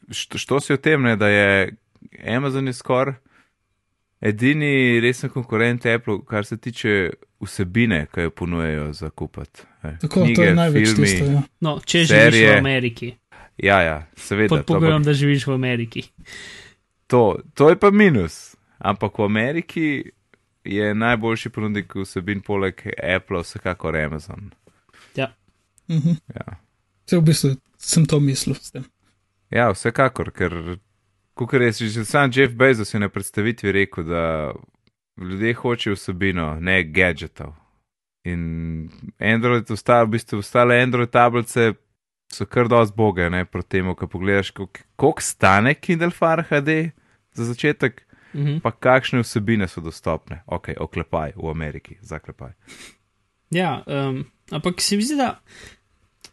Što, što si o tem, ne, da je Amazon je skoraj edini resen konkurent Apple, kar se tiče vsebine, ki jo ponujejo za kupiti. Tako, to je največ tisto. Ja. No, če Serije. živiš v Ameriki, Ja, ja, seveda. pod to, pogojem, da živiš v Ameriki. to, to je pa minus. Ampak v Ameriki je najboljši ponudnik vsebin poleg Apple vsekakor Amazon. Mhm. Ja. Vse v bistvu sem to mislil s tem. Ja, vsekakor, ker, kot je že sam Jeff Bezos je na predstavitvi rekel, da ljudje hočejo vsebino, ne gadgetov. In Android, ostale, v bistvu ostale Android tablice so kar dosti boge, ne proti temu, ko pogledaš, koliko kolik stane Kindle Fire HD za začetek, Uh -huh. pa kakšne vsebine so dostopne. Ok, oklepaj v Ameriki, zaklepaj. Ja, um, ampak se mi zdi, da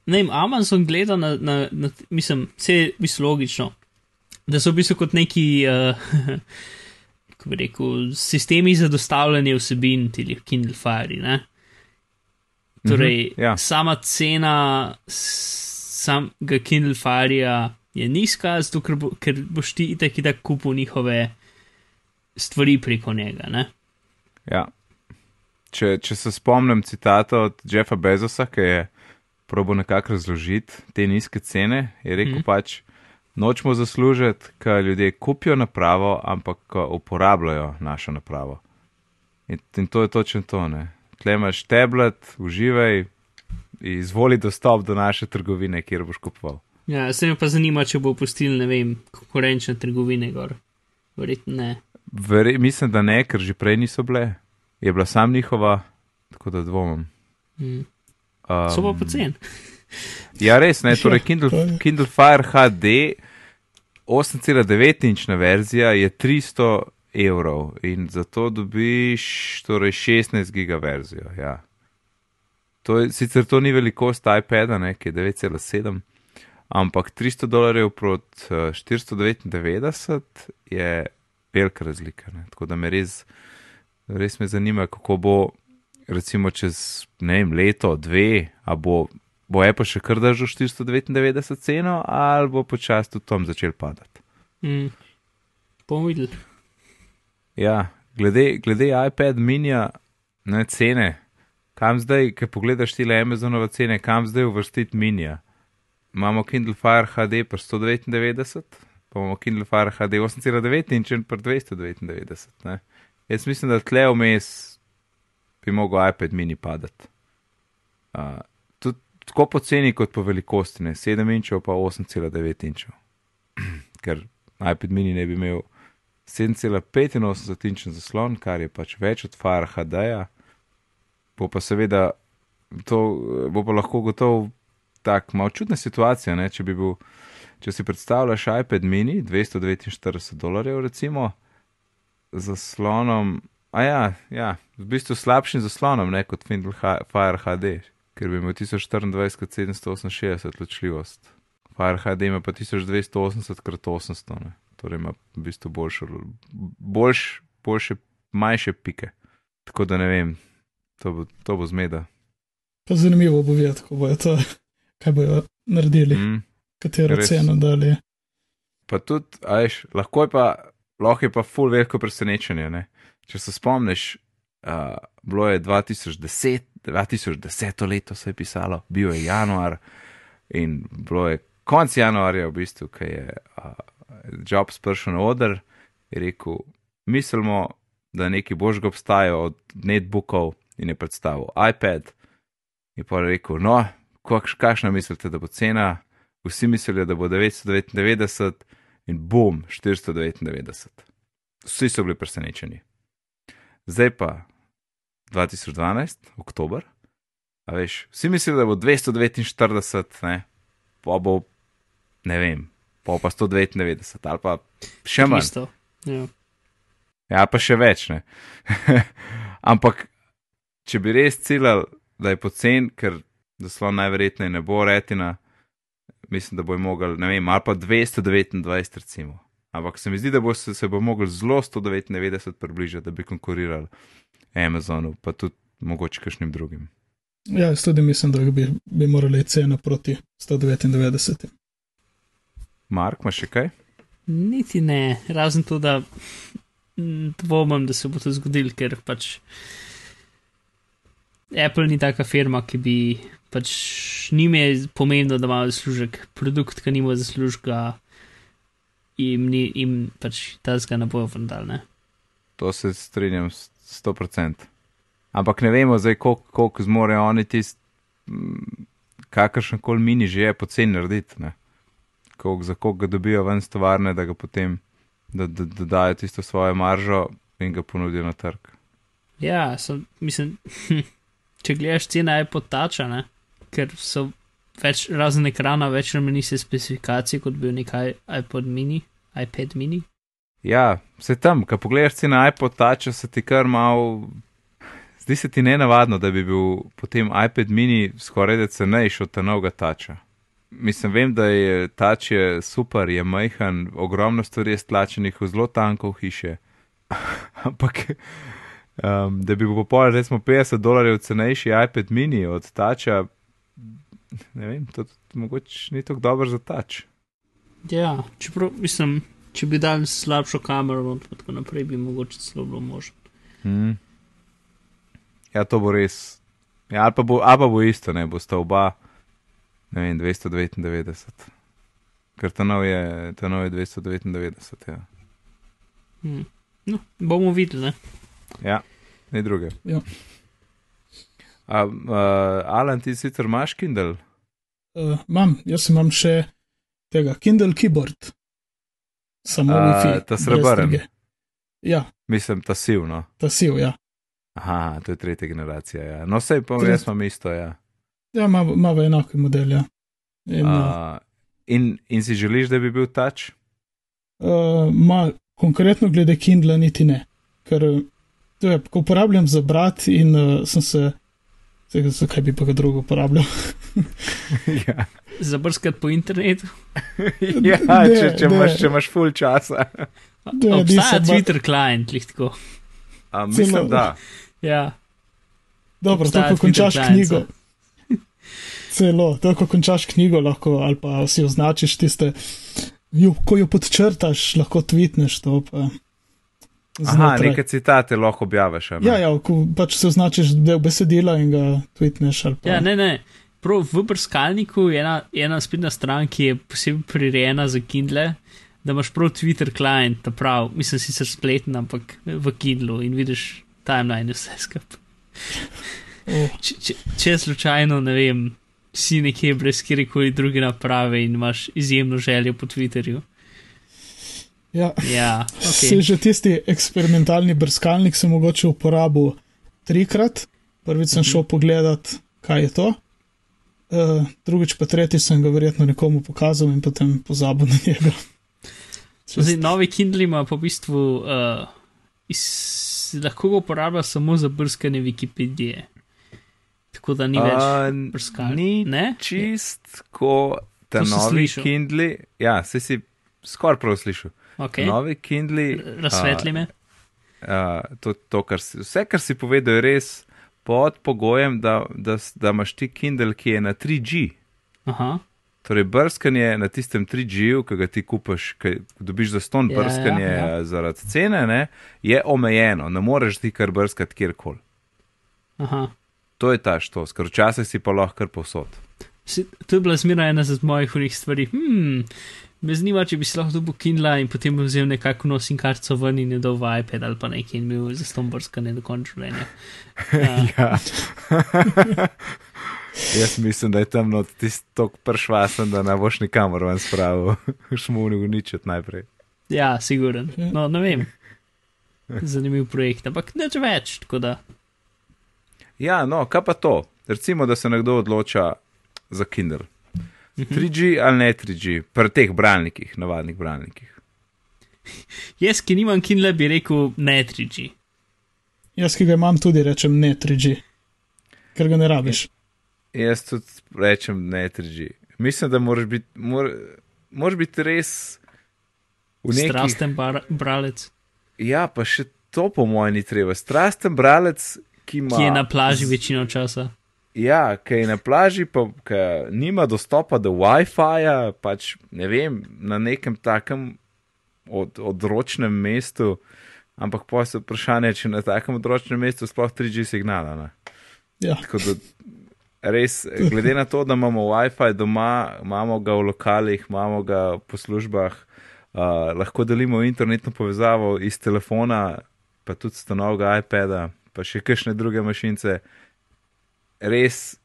ne vem, Amazon gleda na, na, na mislim, vse je bistvu logično. da so v bistvu kot neki, uh, kako bi rekel, sistemi za dostavljanje vsebin, ti Kindle Fire. Ne? Torej, Mhm, ja. sama cena samega Kindle Fire je nizka, zato ker, bo, ker boš ti itak itak kupil njihove stvari preko njega. Ne? Ja. Če, če se spomnim citata od Jeffa Bezosa, ki je probo nekako razložiti te nizke cene, je rekel mm. pač, nočemo zaslužiti, ker ljudje kupijo napravo, ampak uporabljajo našo napravo. In, in to je točno to. Ne? Tle imaš tablet, uživaj, izvoli dostop do naše trgovine, kjer boš kupoval. Ja, se me pa zanima, če bo pustil, ne vem, konkurenčne trgovine gor. Verjetno ne. Vere, mislim, da ne, ker že prej niso bile. Je bila sam njihova, tako da dvomim. Mm. Um, So pa pocen. Ja, res, ne, torej Ja, Kindle, to. Kindle Fire HD 8,9 inčna verzija je 300 evrov in zato dobiš torej 16 giga verzijo. Ja. To je, sicer to ni velikost iPada, ne, ki je 9,7, ampak 300 dolarjev proti eh, 499 je velika razlika. Ne. Tako da me res, res me zanima, kako bo recimo čez vem, leto, dve, a bo bo Apple še kar držal 499 ceno, ali bo počasi tudi tam začel padati. Mm. Bomo videli. Ja, glede, glede iPad minija, ne cene, kam zdaj, ki pogledaš tile Amazonove cene, kam zdaj uvrstiti minija. Imamo Kindle Fire HD pri 199, pa imamo Kindle Fire HD 8,9 in če pri 299. Ne. Jaz mislim, da tle vmes bi mogel iPad mini padati. Uh, tudi tako po ceni kot po velikosti, ne 7 inčev pa 8,9 inčev. Ker iPad mini ne bi imel 7,85 inčen zaslon, kar je pač več od Fire HD-ja, bo pa seveda to, bo pa lahko gotov tak malo čudna situacija, ne? če bi bil, če si predstavljaš iPad mini 249 dolarjev recimo, z zaslonom, a ja, ja, v bistvu slabšim zaslonom, ne kot Kindle Hi- Fire HD, ker bi imel 1024x768 ločljivost. Fire HD ima pa 1280x800, ne. torej ima v bistvu boljšo, boljš, boljše, manjše pike. Tako da ne vem, to bo, to bo zmeda. Pa zanimivo bo videti, kako bojo to, kaj bojo naredili, mm. Katero res. ceno dali. Pa tudi, ajš, lahko je pa, lahko je pa full veliko presenečenje. Ne? Če se spomniš, uh, bilo je 2010, 2010 leto se je pisalo, bil je januar in bilo je konc januarja, v bistvu, ki je uh, Jobs prišel na oder in rekel: Mislimo, da neki božga obstaja od netbookov in je predstavil iPad. In pa rekel: No, kakš, kakšna mislite, da bo cena? Vsi mislijo, da bo 999 in bom 499. Vsi so bili presenečeni. Zdaj pa 2012, oktober, a veš, vsi mislijo, da bo 249, ne, pa bo, ne vem, pa pa 199 ali pa še manj. Ja. Ja, pa še več, ne. Ampak, če bi res ciljal, da je pocen, ker zaslon najverjetneje ne bo retina, mislim, da bo mogel, ne vem, ali pa 229, recimo. Ampak se mi zdi, da bo se, se bo mogel zelo 199 približati, da bi konkuriral Amazonu, pa tudi mogoče kakšnim drugim. Ja, tudi mislim, da bi, bi morali cena proti 199. Mark, imaš še kaj? Niti ne, razen to, da dvomim, da se bo to zgodilo, ker pač Apple ni taka firma, ki bi pač njim je pomembno, da imajo zaslužek, produkt, ki nima zaslužka, jim, ni, jim pač ta zga ne bojo ne. To se strinjam s 100%. Ampak ne vemo zdaj, koliko, koliko zmorejo oni tisti, kakršen koli mini že je poceni narediti. Ne? Koliko, za koliko ga dobijo ven z tovarne, da ga potem da, da, da dajo tisto svojo maržo in ga ponudijo na trg. Ja, so, mislim, če gledaš cena iPod Toucha, ne, ker so več razen ekrana, več rameni se specifikacije, kot bi bil nekaj iPod mini, iPad mini. Ja, vse tam, ko pogledaš cena iPod Toucha, se ti kar mal. Zdi se ti nenavadno, da bi bil potem iPad mini skoraj da cenejši od novega Toucha. mislim, vem, da je tač je super, je majhen, ogromno stvari je stlačenih v zelo tanko hiše. Ampak, um, da bi bil popoln, recimo 50 dolarjev cenejši iPad mini od tača, ne vem, to, to mogoče ni tako dobro za tač. Ja, čeprav mislim, če bi dal slabšo kamero, in tako naprej, bi mogoče celo bilo možno. Hmm. Ja, to bo res. Ja, ali pa bo, ali pa bo isto, ne bo sta oba, ne vem, 299. Ker ta nov je, ta nov je 299. Ja, Hmm. No, bomo videli. Ne? Ja ne druge. Ja. A, uh, Alan, ti sicer imaš Kindle? Uh, imam, jaz imam še tega Kindle keyboard. Samo A, Wi-Fi. ta druge. Ja, Mislim, ta siv, no. ta siv, ja. Aha, to je tretja generacija. Ja. No, sej pa Tretja. jaz imam isto. Ja. Ja, ima, ima v enaki model, ja. In, uh, Uh, in, in si želiš, da bi bil tač? uh, ma, konkretno glede Kindla niti ne. Ker to je, ko uporabljam za brat in uh, sem se, zdaj, zakaj bi pa ga drugo uporabljal? ja, Zabrskati po internetu. ja Ne, če, če, ne. imaš, če imaš full časa. Ne, Obstaja Twitter klient, lih tako. A, mislim, Celo- da. Ja, Dobro, to, Obstaja ko končaš Twitter knjigo. client, Celo, to, ko končaš knjigo, lahko ali pa si označiš tiste, jo, ko jo podčrtaš, lahko tvitneš to. Pa, Aha, znotraj. neke citate lahko objaviš. a ne? Ja, ja, ko pač se označiš del besedila in ga ali Pa, ja ne, ne. Prav v brskalniku je ena, ena spletna stran, ki je posebej prirejena za Kindle, da imaš prav Twitter klient, ta prav, mislim, sicer spleten, ampak v Kindlu in vidiš timeline vse skupaj. oh, Če, če, če slučajno, ne vem, si nekje brez kjerkoli druge naprave in imaš izjemno željo po Twitterju. Ja. Ja, Se ok. že tisti eksperimentalni brskalnik sem mogoče uporabil trikrat. Prvič sem Mhm. šel pogledat, kaj je to. Uh, drugič pa tretjič sem ga verjetno nekomu pokazal in potem pozabil na njega. Zdaj, novi Kindle ima pa v bistvu, uh, iz, lahko ga uporablja samo za brskanje Wikipedije. Tako da ni več A, brskal. Ni Ne? čist, ko ta novi slišal. Kindli. Ja, se si skoraj prav slišal. Okay. Novi Kindli. Razsvetli me. Uh, to, to, kar si, vse, kar si povedal, je res pod pogojem, da, da, da imaš ti Kindle, ki je na 3G. Aha. Torej, brskanje na tistem 3G-ju, ki ga ti kupaš, ki dobiš za ston Ja, brskanje ja, ja, ja. ja. zaradi cene, ne, je omejeno, ne moreš ti kar brskati kjerkoli. Aha. To je ta štos, ker včasih si pa lahko kar posod. To je bila zmeraj ena od mojih unih stvari. Hmm, me zanima, če bi si lahko dobil Kindle in potem bi vzel nekako nosim kartico ven in je dal v iPad ali pa nekaj in bil za ston brskanje do konca življenja. Uh, Ja. Jaz mislim, da je tam not tisti tok pršvasen, da ne boš nikamor ven spravil, šmuni uničiti najprej. ja, siguren. No, ne vem. Zanimiv projekt, ampak neč več, tako da. Ja, no, kaj pa to? Recimo, da se nekdo odloča za Kindle. Mhm. 3G ali ne 3G, pri teh bralnikih, navadnih bralnikih. Jaz, ki nimam Kindle, bi rekel ne 3G. Jaz, ki ga imam, tudi rečem ne 3G, ker ga ne rabiš. Jaz tudi rečem ne 3G. Mislim, da moraš biti, mor, moraš biti res v nekih. Strasten bar, bralec, Ja, pa še to po mojem ni treba. Strasten bralec, ki ima. ki je na plaži večino časa. Ja, ki je na plaži, pa ki nima dostopa do WiFi-ja, pač ne vem, na nekem takem od, odročnem mestu. Ampak pa se vprašanje, če na takem odročnem mestu sploh 3G signala. Ne? Ja. Tako da res, glede na to, da imamo WiFi doma, imamo ga v lokalih, imamo ga po službah, uh, lahko delimo internetno povezavo iz telefona, pa tudi stanovega iPada, pa še kakšne druge mašince. Res,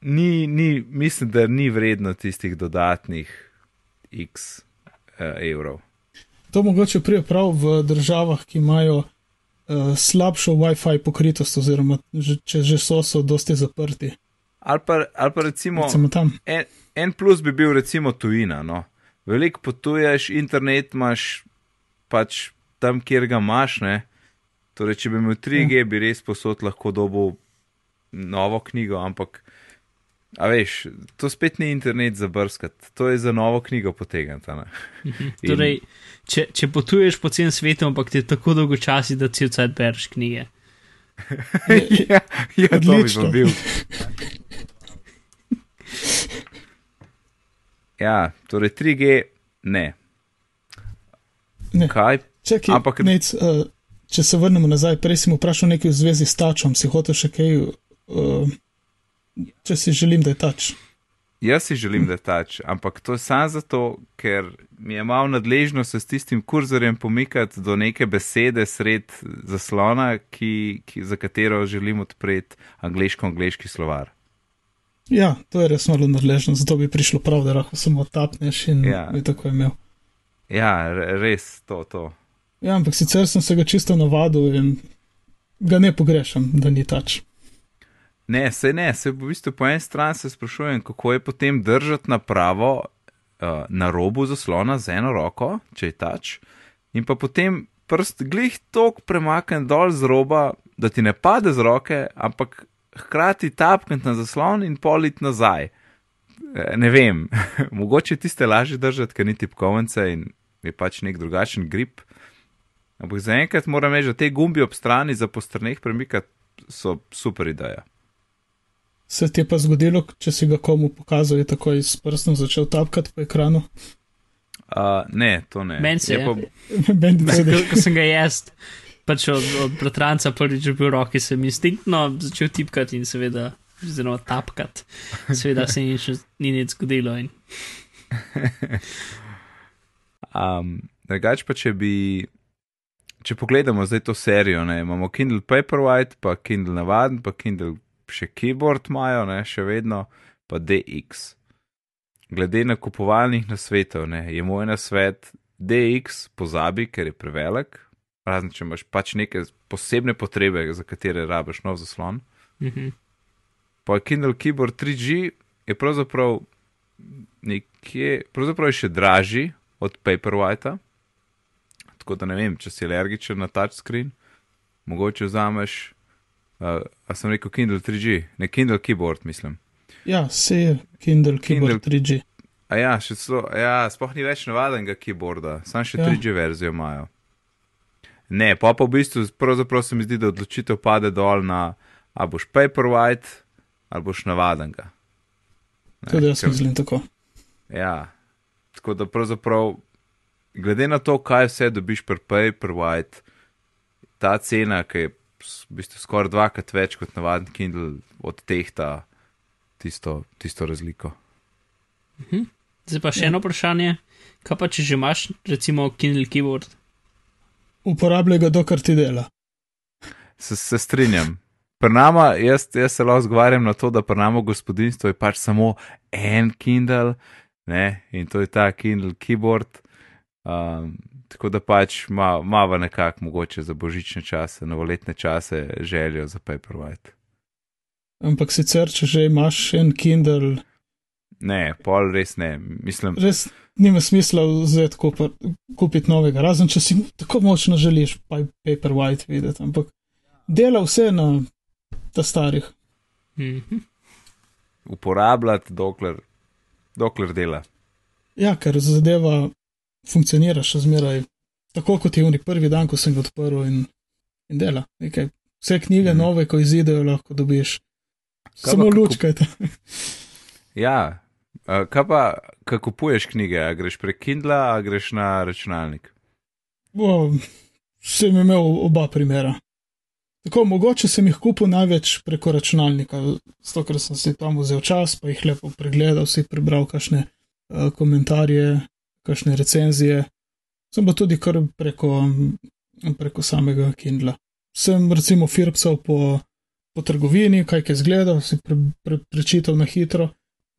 ni, ni, mislim, da ni vredno tistih dodatnih x uh, evrov. To mogoče prije prav v državah, ki imajo uh, slabšo WiFi pokritost, oziroma že, če že so, so dosti zaprti. Ali pa, ali pa recimo, Recimo tam. en, en plus bi bil recimo tujina. No? Veliko potuješ, internet imaš pač tam, kjer ga imaš. Ne? Torej, če bi imel 3G, bi res posod lahko dobil novo knjigo, ampak A veš, to spet ni internet za brskati, to je za novo knjigo potegniti. In... Torej, če, če potuješ po celem svetu, ampak ti je tako dolgo časa, da si vcaj bereš knjige. ja, ja to bi bil. ja, torej 3G, ne. Ne. Kaj? Čekaj, ampak... nec, uh, če se vrnemo nazaj, prej sem vprašal nekaj v zvezi s tačom, si hotel še kaj. Uh, če si želim, da je tač. Jaz si želim, da je tač, ampak to je samo zato, ker mi je malo nadležno se s tistim kurzorjem pomikati do neke besede sred zaslona, ki, ki, za katero želim odpreti angliško-angliški slovar. Ja, to je res malo nadležno, zato bi prišlo prav, da lahko samo tapneš in ja. bi tako imel. Ja, res to, to. Ja, ampak sicer sem se ga čisto navadil in ga ne pogrešam, da ni tač. Ne, se ne, se v bistvu po eni strani se sprašujem, kako je potem držati napravo uh, na robu zaslona z eno roko, če je tač, in pa potem prst glih tok premaknen dol z roba, da ti ne pade z roke, ampak hkrati tapkati na zaslon in polit nazaj. E, ne vem, mogoče tiste lažje držati, ker ni tipkovnice in je pač nek drugačen grip. Ampak zaenkrat moram reči, da te gumbi ob strani za postrneh premikati so super ideja. Se ti je pa zgodilo, če si ga komu pokazal, je tako iz prstom začel tapkati po ekranu? Uh, ne, to ne. Meni se je. Pa... Ko sem ga jaz, pač od, od bratranca prvič bil roki, sem instinktno začel tipkati in seveda zelo tapkati. Seveda se ni, ni nič zgodilo. In... um, Drugač pa če bi. Če pogledamo zdaj to serijo, ne, imamo Kindle Paperwhite, pa Kindle navaden, pa Kindle še keyboard imajo, ne, še vedno, pa DX. Glede na kupovalnih nasvetov, ne, je moj nasvet DX pozabi, ker je prevelik, razen če imaš pač neke posebne potrebe, za katere rabiš nov zaslon. Mm -hmm. Pa Kindle Keyboard 3G je pravzaprav nekje, pravzaprav je še dražji od Paperwhite. Tako da ne vem, če si alergičen na touchscreen, mogoče vzameš Uh, a sem rekel Kindle 3G, ne Kindle Keyboard, mislim. Ja, se je Kindle Keyboard Kindle... 3G. A ja, še so, ja, spoh ni več navadenega keyboarda, sam še ja. 3G verzijo imajo. Ne, pa pa v bistvu, pravzaprav se mi zdi, da odločitev pade dol na, a boš Paperwhite, ali boš navadenega. Tudi jaz mislim tako. Ja, tako da pravzaprav, glede na to, kaj vse dobiš pri Paperwhite, ta cena, ki je v bistvu skoraj dvakrat več kot navaden Kindle od tehta tisto, tisto razliko. Mhm. Zdaj pa še ja. eno vprašanje. Kaj pa če že imaš, recimo, Kindle keyboard? Uporabljaj ga, dokler ti dela. Se, se strinjam. Pri nama, jaz, jaz se lahko zgovarjam na to, da pri nama gospodinstvo je pač samo en Kindle ne? in to je ta Kindle keyboard. Um, Tako da pač imamo nekako mogoče za božične čase, novoletne čase željo za Paperwhite. Ampak sicer, če že imaš en Kindle. Ne, pol res ne. Mislim, res nima smisla vzeti kupiti novega, razen če si tako močno želiš Paperwhite videti. Ampak dela vse na ta starih. Mhm. Uporabljati, dokler, dokler dela. Ja, ker zadeva funkcionira še zmeraj tako, kot je v prvi dan, ko sem ga odprl in, in dela. Nekaj. Vse knjige, mm. nove, ko izidejo, lahko dobiš. Kaj Samo lučkaj. ja, kaj pa, ko kupuješ knjige, a greš prek Kindla, a greš na računalnik? Bo, sem imel oba primera. Tako, mogoče sem jih kupil največ preko računalnika, zato ker sem si tam vzel čas, pa jih lepo pregledal, si prebral kakšne uh, komentarje, kakšne recenzije, sem pa tudi kar preko, preko samega Kindla. Sem recimo firpcal po, po trgovini, kaj je zgledal, si pre, pre, prečital na hitro,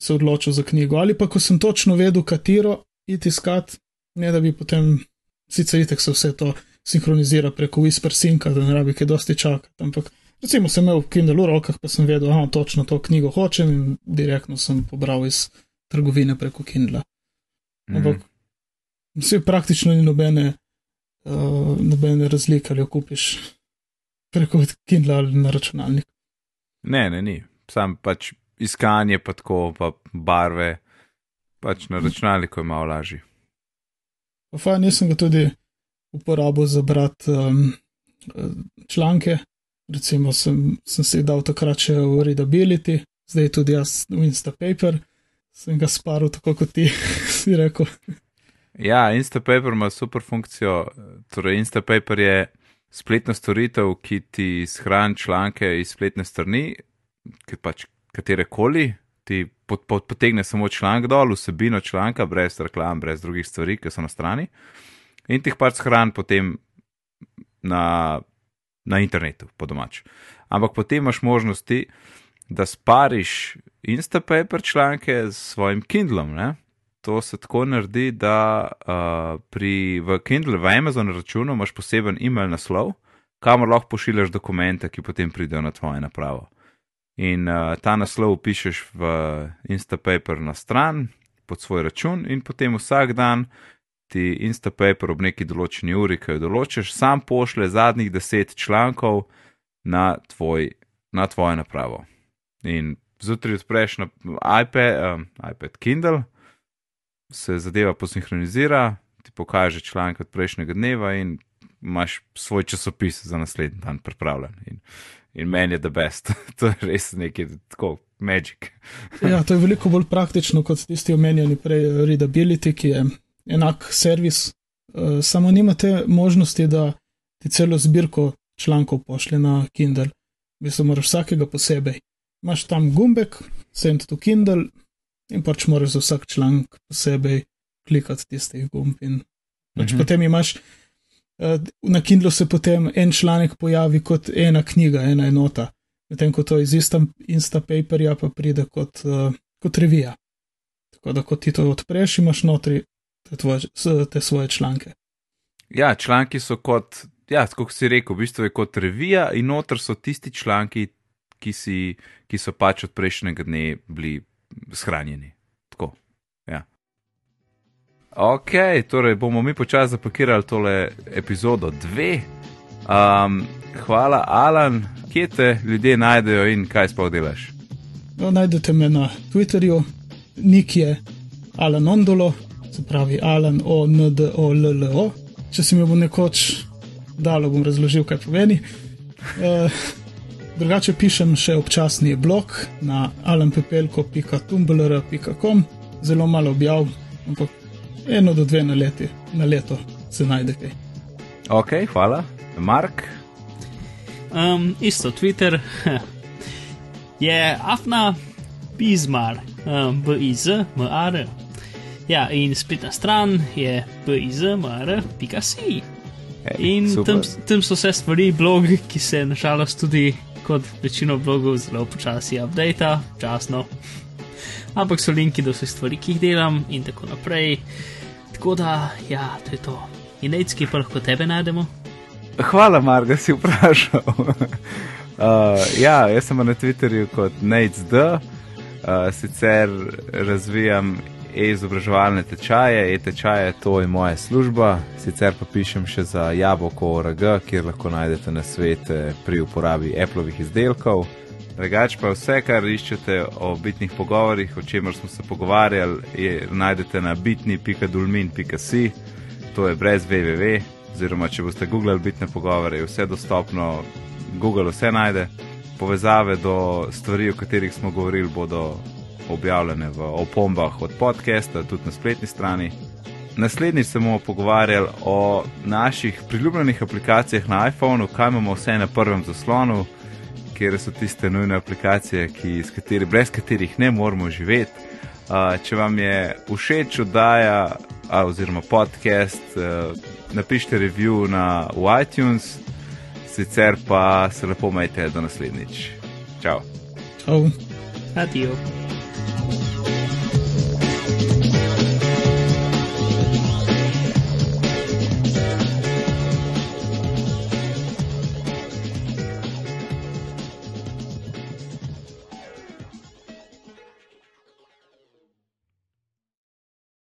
se odločil za knjigo. Ali pa ko sem točno vedel, katero iti iskat, ne da bi potem, sicer itek se vse to sinhronizira preko Whisper Synca, da ne rabi kaj dosti čakati. Ampak recimo sem imel Kindle v rokah, pa sem vedel, da točno to knjigo hočem in direktno sem pobral iz trgovine preko Kindla. Ampak mm. Vse praktično ni nobene, uh, nobene razlike, ali jo kupiš preko Kindle ali na računalnik. Ne, ne, ni. Sam pač iskanje, pa tako, pa barve, pač na računalniku je malo lažje. Pa nisem ga tudi uporabil za brati um, članke. Recimo sem, sem si dal takrat še v Readability, zdaj tudi jaz v Instapaper, sem ga sparil tako kot ti si rekel. Ja, Instapaper ima super funkcijo. Torej, Instapaper je spletna storitev, ki ti shrani članke iz spletne strani, ki pač katere koli, ti pot, pot, potegne samo članek dol, vsebino članka, brez reklam, brez drugih stvari, ki so na strani, in ti jih pač shrani potem na, na internetu, po domač. Ampak potem imaš možnosti, da spariš Instapaper članke s svojim Kindlom. Ne? To se tako naredi, da uh, pri, v Kindle, v Amazon računu imaš poseben e-mail naslov, kamor lahko pošiljaš dokumente, ki potem pridejo na tvoje napravo. In uh, ta naslov pišeš v Instapaper na stran pod svoj račun, in potem vsak dan ti Instapaper ob neki določeni uri, ki jo določiš, sam pošle zadnjih deset člankov na, tvoj, na tvojo napravo. In zjutraj odpreš na iPad, um, iPad Kindle, se zadeva posinhronizira, ti pokaže članek od prejšnjega dneva in imaš svoj časopis za naslednji dan pripravljen. In, in meni je the best. to je res nekaj tako, magic. ja, to je veliko bolj praktično kot tisti omenjeni prej Readability, ki je enak servis, uh, samo nimate možnosti, da ti celo zbirko člankov pošlje na Kindle. V bistvu moraš vsakega posebej. Imáš tam gumbek, send to Kindle in pač moraš za vsak članek posebej klikati tistih gumb. In pač mhm. potem imaš na Kindlu se potem en članek pojavi kot ena knjiga, ena enota, medtem ko to iz Instapaperja pa pride kot, uh, kot revija. Tako da, ko ti to odpreš, imaš notri te, tvoje, te svoje članke. Ja, članki so kot, ja, kot si rekel, v bistvu je kot revija in notr so tisti članki, ki, si, ki so pač od prejšnjega dne bili shranjeni. Ok, torej bomo mi počasi zapakirali tole epizodo 2. Um, hvala, Alan, kje te ljudje najdejo in kaj sploh delaš? No, najdete me na Twitterju, nik je Alan Ondolo, se pravi Alan O N D O L L O. Če se mi bo nekoč dalo, bom razložil, kaj pomeni. Uh, drugače pišem še občasni blog na alanpepelko.tumblr.com, zelo malo objav, ampak eno do dve na, leti, na leto se najde kaj. Ok, hvala. Mark. Um, isto Twitter je afna bizmar, um, b-i-z-m-a-r. Ja, in spletna stran je b-i-z-m-a-r.si. In tam, tam so vse stvari, blog, ki se nažalost tudi kot večino blogov zelo počasi updata, časno ampak so linki do vseh stvari, ki jih delam in tako naprej. Tako da, ja, to je to. In nec, ki pa lahko tebe najdemo. Hvala, Mark, da si vprašal. uh, ja, jaz sem na Twitterju kot NACD, uh, sicer razvijam e-izobraževalne tečaje, e-tečaje, to je moja služba, sicer pa pišem še za Jaboko ORG, kjer lahko najdete na svete pri uporabi Appleovih izdelkov. Drugač pa vse, kar iščete o bitnih pogovorih, o čemer smo se pogovarjali, je, najdete na bitni.dulmin.si, to je brez www, oziroma če boste googlali bitne pogovore, je vse dostopno, Google vse najde. Povezave do stvari, o katerih smo govorili, bodo objavljene v opombah od podcasta, tudi na spletni strani. Naslednjič se bomo pogovarjali o naših priljubljenih aplikacijah na iPhonu, kaj imamo vse na prvem zaslonu kjer so tiste nujne aplikacije, ki, kateri, brez katerih ne moremo živeti. Uh, če vam je všeč oddaja uh, oziroma podcast, uh, napišite review na iTunes, sicer pa se lepo majte do naslednjič. Čau. Čau. Adijo. Thank you.